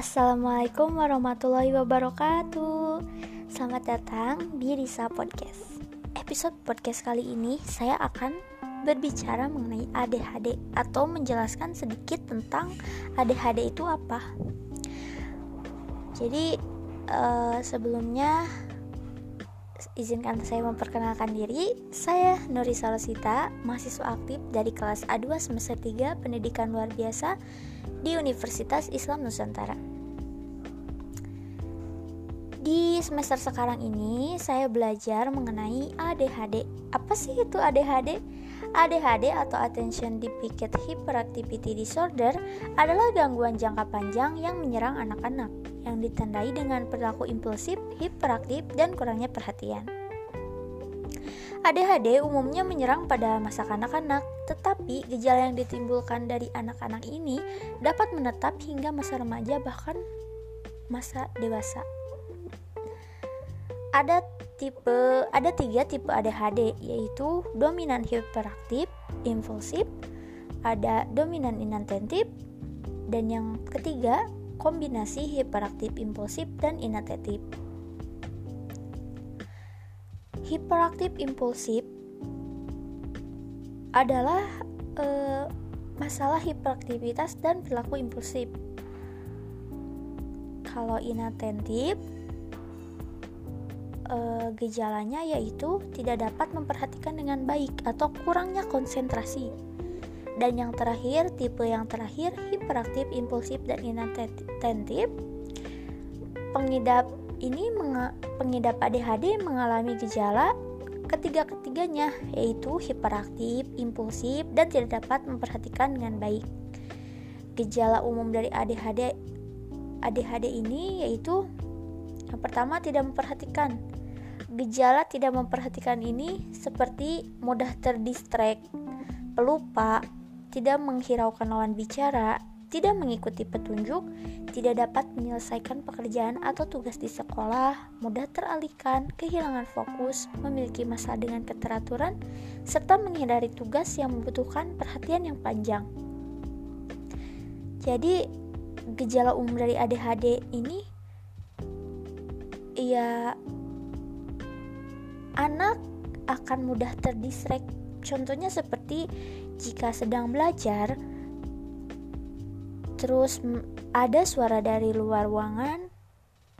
Assalamualaikum warahmatullahi wabarakatuh Selamat datang di Risa Podcast Episode podcast kali ini saya akan berbicara mengenai ADHD Atau menjelaskan sedikit tentang ADHD itu apa Jadi uh, sebelumnya izinkan saya memperkenalkan diri. Saya Nuri Salosita, mahasiswa aktif dari kelas A2 semester 3 Pendidikan Luar Biasa di Universitas Islam Nusantara. Di semester sekarang ini saya belajar mengenai ADHD. Apa sih itu ADHD? ADHD atau Attention Deficit Hyperactivity Disorder adalah gangguan jangka panjang yang menyerang anak-anak yang ditandai dengan perilaku impulsif, hiperaktif, dan kurangnya perhatian. ADHD umumnya menyerang pada masa kanak-kanak, tetapi gejala yang ditimbulkan dari anak-anak ini dapat menetap hingga masa remaja bahkan masa dewasa. Ada tipe ada tiga tipe ADHD yaitu dominan hiperaktif, impulsif, ada dominan inattentif, dan yang ketiga kombinasi hiperaktif impulsif dan inattentif hiperaktif impulsif adalah e, masalah hiperaktivitas dan perilaku impulsif. Kalau inatentif, e, gejalanya yaitu tidak dapat memperhatikan dengan baik atau kurangnya konsentrasi. Dan yang terakhir, tipe yang terakhir, hiperaktif, impulsif, dan inatentif, pengidap ini pengidap ADHD mengalami gejala ketiga-ketiganya yaitu hiperaktif, impulsif, dan tidak dapat memperhatikan dengan baik. Gejala umum dari ADHD ADHD ini yaitu yang pertama tidak memperhatikan. Gejala tidak memperhatikan ini seperti mudah terdistract, pelupa, tidak menghiraukan lawan bicara, tidak mengikuti petunjuk, tidak dapat menyelesaikan pekerjaan atau tugas di sekolah, mudah teralihkan, kehilangan fokus, memiliki masalah dengan keteraturan, serta menghindari tugas yang membutuhkan perhatian yang panjang. Jadi, gejala umum dari ADHD ini ya anak akan mudah terdistract. Contohnya seperti jika sedang belajar, terus ada suara dari luar ruangan,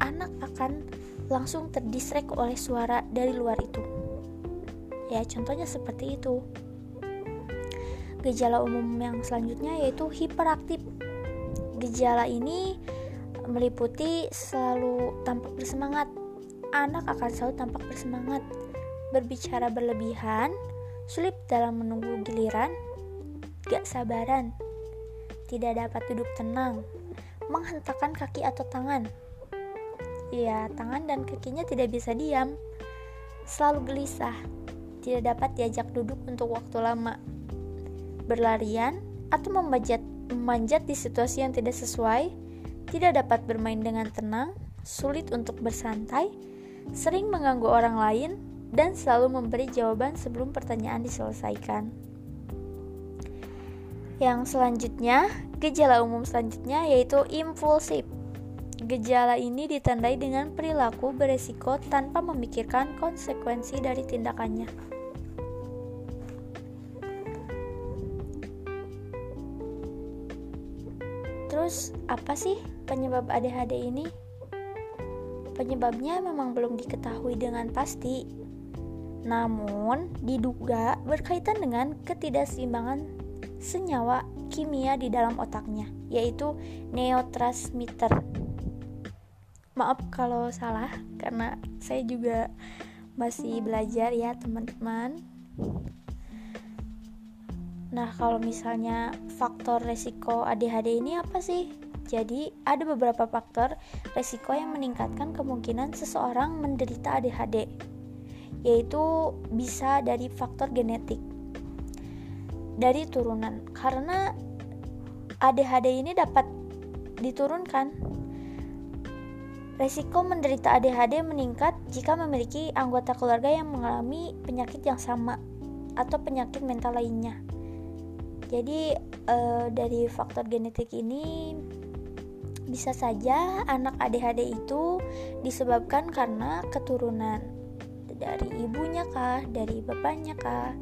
anak akan langsung terdistrek oleh suara dari luar itu. Ya, contohnya seperti itu. Gejala umum yang selanjutnya yaitu hiperaktif. Gejala ini meliputi selalu tampak bersemangat. Anak akan selalu tampak bersemangat, berbicara berlebihan, sulit dalam menunggu giliran, gak sabaran, tidak dapat duduk tenang, menghentakkan kaki atau tangan. Ya, tangan dan kakinya tidak bisa diam, selalu gelisah, tidak dapat diajak duduk untuk waktu lama, berlarian atau memanjat, memanjat di situasi yang tidak sesuai, tidak dapat bermain dengan tenang, sulit untuk bersantai, sering mengganggu orang lain, dan selalu memberi jawaban sebelum pertanyaan diselesaikan. Yang selanjutnya, gejala umum selanjutnya yaitu impulsif. Gejala ini ditandai dengan perilaku beresiko tanpa memikirkan konsekuensi dari tindakannya. Terus, apa sih penyebab ADHD ini? Penyebabnya memang belum diketahui dengan pasti, namun diduga berkaitan dengan ketidakseimbangan senyawa kimia di dalam otaknya, yaitu neurotransmitter. Maaf kalau salah, karena saya juga masih belajar ya, teman-teman. Nah, kalau misalnya faktor resiko ADHD ini apa sih? Jadi, ada beberapa faktor resiko yang meningkatkan kemungkinan seseorang menderita ADHD, yaitu bisa dari faktor genetik dari turunan karena ADHD ini dapat diturunkan. Resiko menderita ADHD meningkat jika memiliki anggota keluarga yang mengalami penyakit yang sama atau penyakit mental lainnya. Jadi e, dari faktor genetik ini Bisa saja anak ADHD itu disebabkan karena keturunan dari ibunya kah, dari bapaknya kah,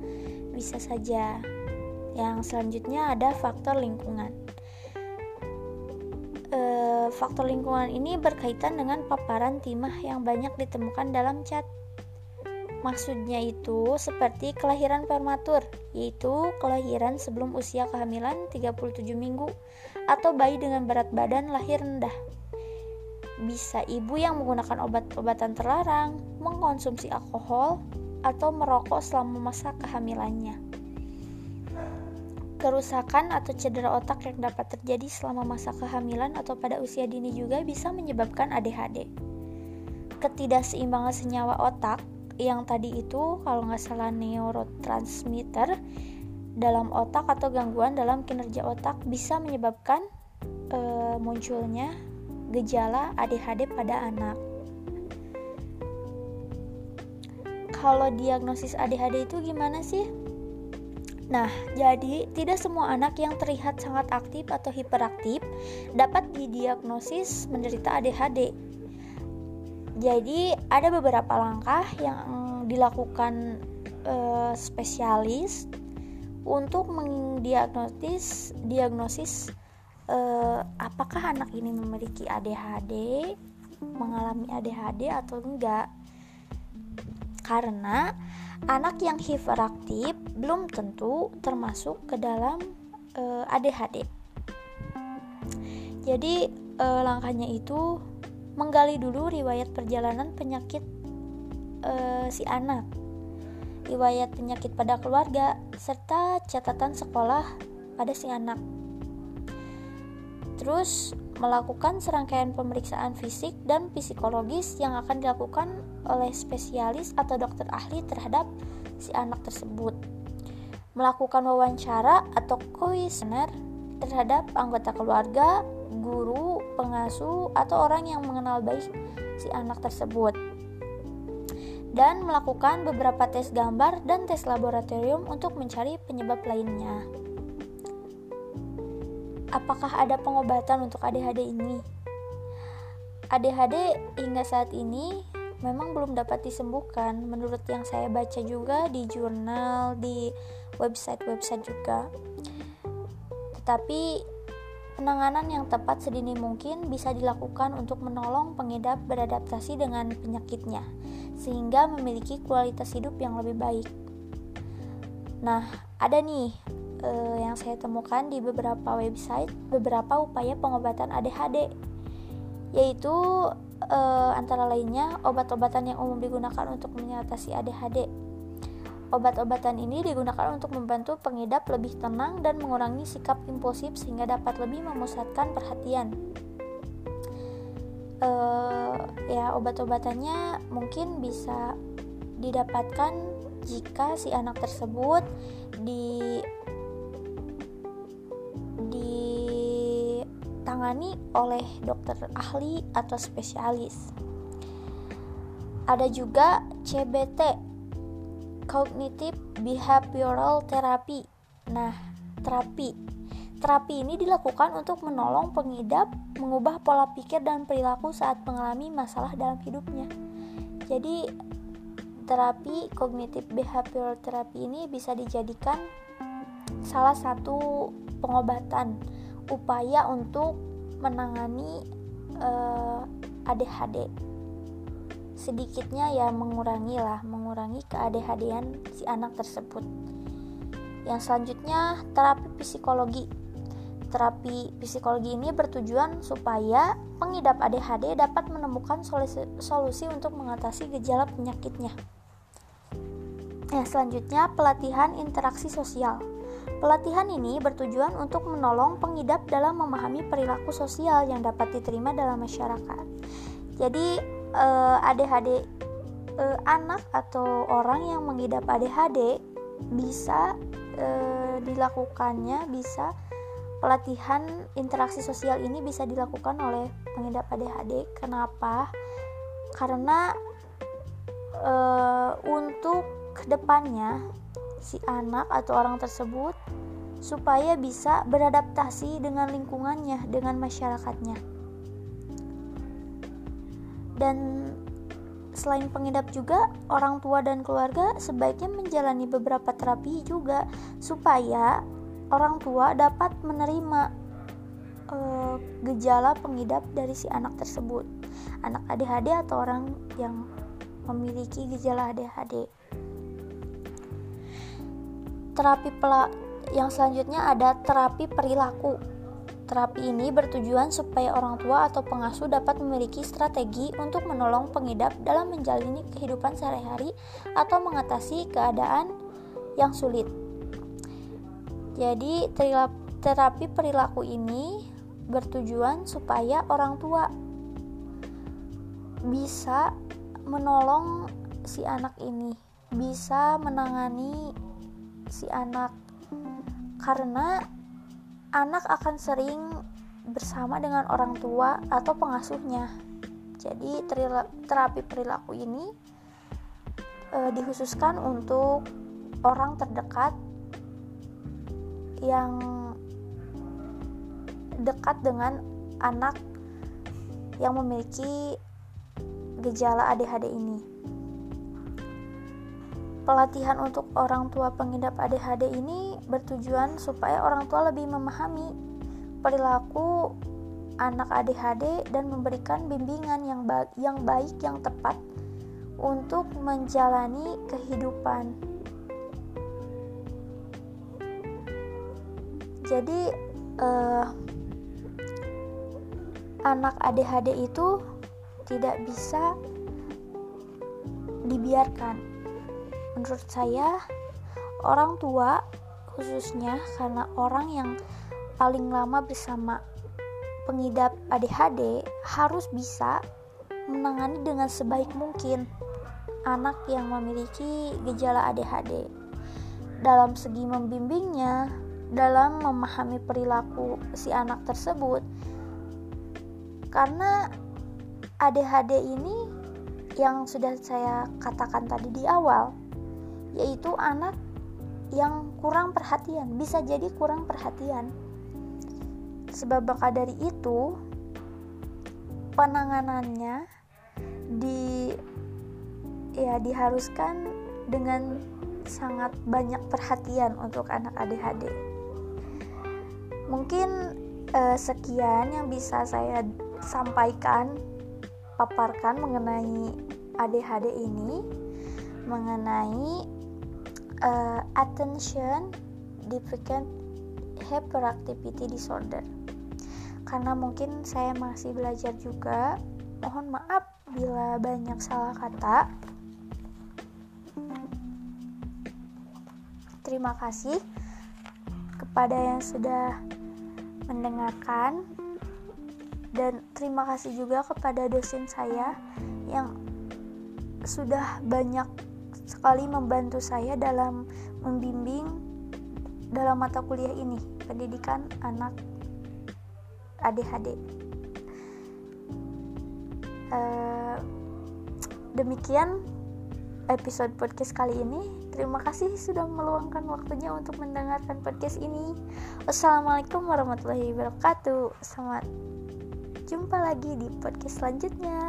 bisa saja. Yang selanjutnya ada faktor lingkungan. E, faktor lingkungan ini berkaitan dengan paparan timah yang banyak ditemukan dalam cat. Maksudnya itu seperti kelahiran prematur, yaitu kelahiran sebelum usia kehamilan 37 minggu atau bayi dengan berat badan lahir rendah. Bisa ibu yang menggunakan obat-obatan terlarang, mengkonsumsi alkohol, atau merokok selama masa kehamilannya. Kerusakan atau cedera otak yang dapat terjadi selama masa kehamilan atau pada usia dini juga bisa menyebabkan ADHD. Ketidakseimbangan senyawa otak yang tadi itu kalau nggak salah neurotransmitter dalam otak atau gangguan dalam kinerja otak bisa menyebabkan e, munculnya gejala ADHD pada anak. Kalau diagnosis ADHD itu gimana sih? Nah, jadi tidak semua anak yang terlihat sangat aktif atau hiperaktif dapat didiagnosis menderita ADHD. Jadi, ada beberapa langkah yang dilakukan e, spesialis untuk mendiagnosis diagnosis eh, apakah anak ini memiliki ADHD, mengalami ADHD atau enggak. Karena anak yang hiperaktif belum tentu termasuk ke dalam eh, ADHD. Jadi eh, langkahnya itu menggali dulu riwayat perjalanan penyakit si anak riwayat penyakit pada keluarga, serta catatan sekolah pada si anak. Terus melakukan serangkaian pemeriksaan fisik dan psikologis yang akan dilakukan oleh spesialis atau dokter ahli terhadap si anak tersebut. Melakukan wawancara atau kuesioner terhadap anggota keluarga, guru, pengasuh, atau orang yang mengenal baik si anak tersebut dan melakukan beberapa tes gambar dan tes laboratorium untuk mencari penyebab lainnya. Apakah ada pengobatan untuk ADHD ini? ADHD hingga saat ini memang belum dapat disembuhkan menurut yang saya baca juga di jurnal, di website-website juga. Tetapi penanganan yang tepat sedini mungkin bisa dilakukan untuk menolong pengidap beradaptasi dengan penyakitnya sehingga memiliki kualitas hidup yang lebih baik. Nah, ada nih eh, yang saya temukan di beberapa website beberapa upaya pengobatan ADHD, yaitu eh, antara lainnya obat-obatan yang umum digunakan untuk mengatasi ADHD. Obat-obatan ini digunakan untuk membantu pengidap lebih tenang dan mengurangi sikap impulsif sehingga dapat lebih memusatkan perhatian uh, ya obat-obatannya mungkin bisa didapatkan jika si anak tersebut di ditangani oleh dokter ahli atau spesialis. Ada juga CBT, Cognitive Behavioral Therapy. Nah, terapi Terapi ini dilakukan untuk menolong pengidap mengubah pola pikir dan perilaku saat mengalami masalah dalam hidupnya. Jadi, terapi kognitif behavioral terapi ini bisa dijadikan salah satu pengobatan upaya untuk menangani uh, eh, ADHD. Sedikitnya ya mengurangi lah, mengurangi keadhd si anak tersebut. Yang selanjutnya terapi psikologi Terapi psikologi ini bertujuan supaya pengidap ADHD dapat menemukan solusi, solusi untuk mengatasi gejala penyakitnya. Nah, selanjutnya pelatihan interaksi sosial. Pelatihan ini bertujuan untuk menolong pengidap dalam memahami perilaku sosial yang dapat diterima dalam masyarakat. Jadi eh, ADHD eh, anak atau orang yang mengidap ADHD bisa eh, dilakukannya bisa pelatihan interaksi sosial ini bisa dilakukan oleh pengidap ADHD. Kenapa? Karena e, untuk ke depannya si anak atau orang tersebut supaya bisa beradaptasi dengan lingkungannya, dengan masyarakatnya. dan selain pengidap juga orang tua dan keluarga sebaiknya menjalani beberapa terapi juga supaya orang tua dapat menerima uh, gejala pengidap dari si anak tersebut anak ADHD atau orang yang memiliki gejala ADHD terapi pelak yang selanjutnya ada terapi perilaku Terapi ini bertujuan supaya orang tua atau pengasuh dapat memiliki strategi untuk menolong pengidap dalam menjalani kehidupan sehari-hari atau mengatasi keadaan yang sulit. Jadi, terapi perilaku ini bertujuan supaya orang tua bisa menolong si anak ini, bisa menangani si anak karena anak akan sering bersama dengan orang tua atau pengasuhnya. Jadi terapi perilaku ini e, dikhususkan untuk orang terdekat yang dekat dengan anak yang memiliki gejala ADHD ini. Pelatihan untuk orang tua pengidap ADHD ini bertujuan supaya orang tua lebih memahami perilaku anak ADHD dan memberikan bimbingan yang baik, yang baik yang tepat untuk menjalani kehidupan. Jadi eh, anak ADHD itu tidak bisa dibiarkan menurut saya orang tua khususnya karena orang yang paling lama bersama pengidap ADHD harus bisa menangani dengan sebaik mungkin anak yang memiliki gejala ADHD dalam segi membimbingnya dalam memahami perilaku si anak tersebut karena ADHD ini yang sudah saya katakan tadi di awal yaitu anak yang kurang perhatian, bisa jadi kurang perhatian. Sebab maka dari itu, penanganannya di ya diharuskan dengan sangat banyak perhatian untuk anak ADHD. Mungkin eh, sekian yang bisa saya sampaikan paparkan mengenai ADHD ini mengenai uh, attention deficient hyperactivity disorder. Karena mungkin saya masih belajar juga mohon maaf bila banyak salah kata. Terima kasih kepada yang sudah mendengarkan. Dan terima kasih juga kepada dosen saya yang sudah banyak sekali membantu saya dalam membimbing dalam mata kuliah ini, pendidikan anak ADHD. Uh, eh, demikian episode podcast kali ini. Terima kasih sudah meluangkan waktunya untuk mendengarkan podcast ini. Wassalamualaikum warahmatullahi wabarakatuh. Selamat jumpa lagi di podcast selanjutnya.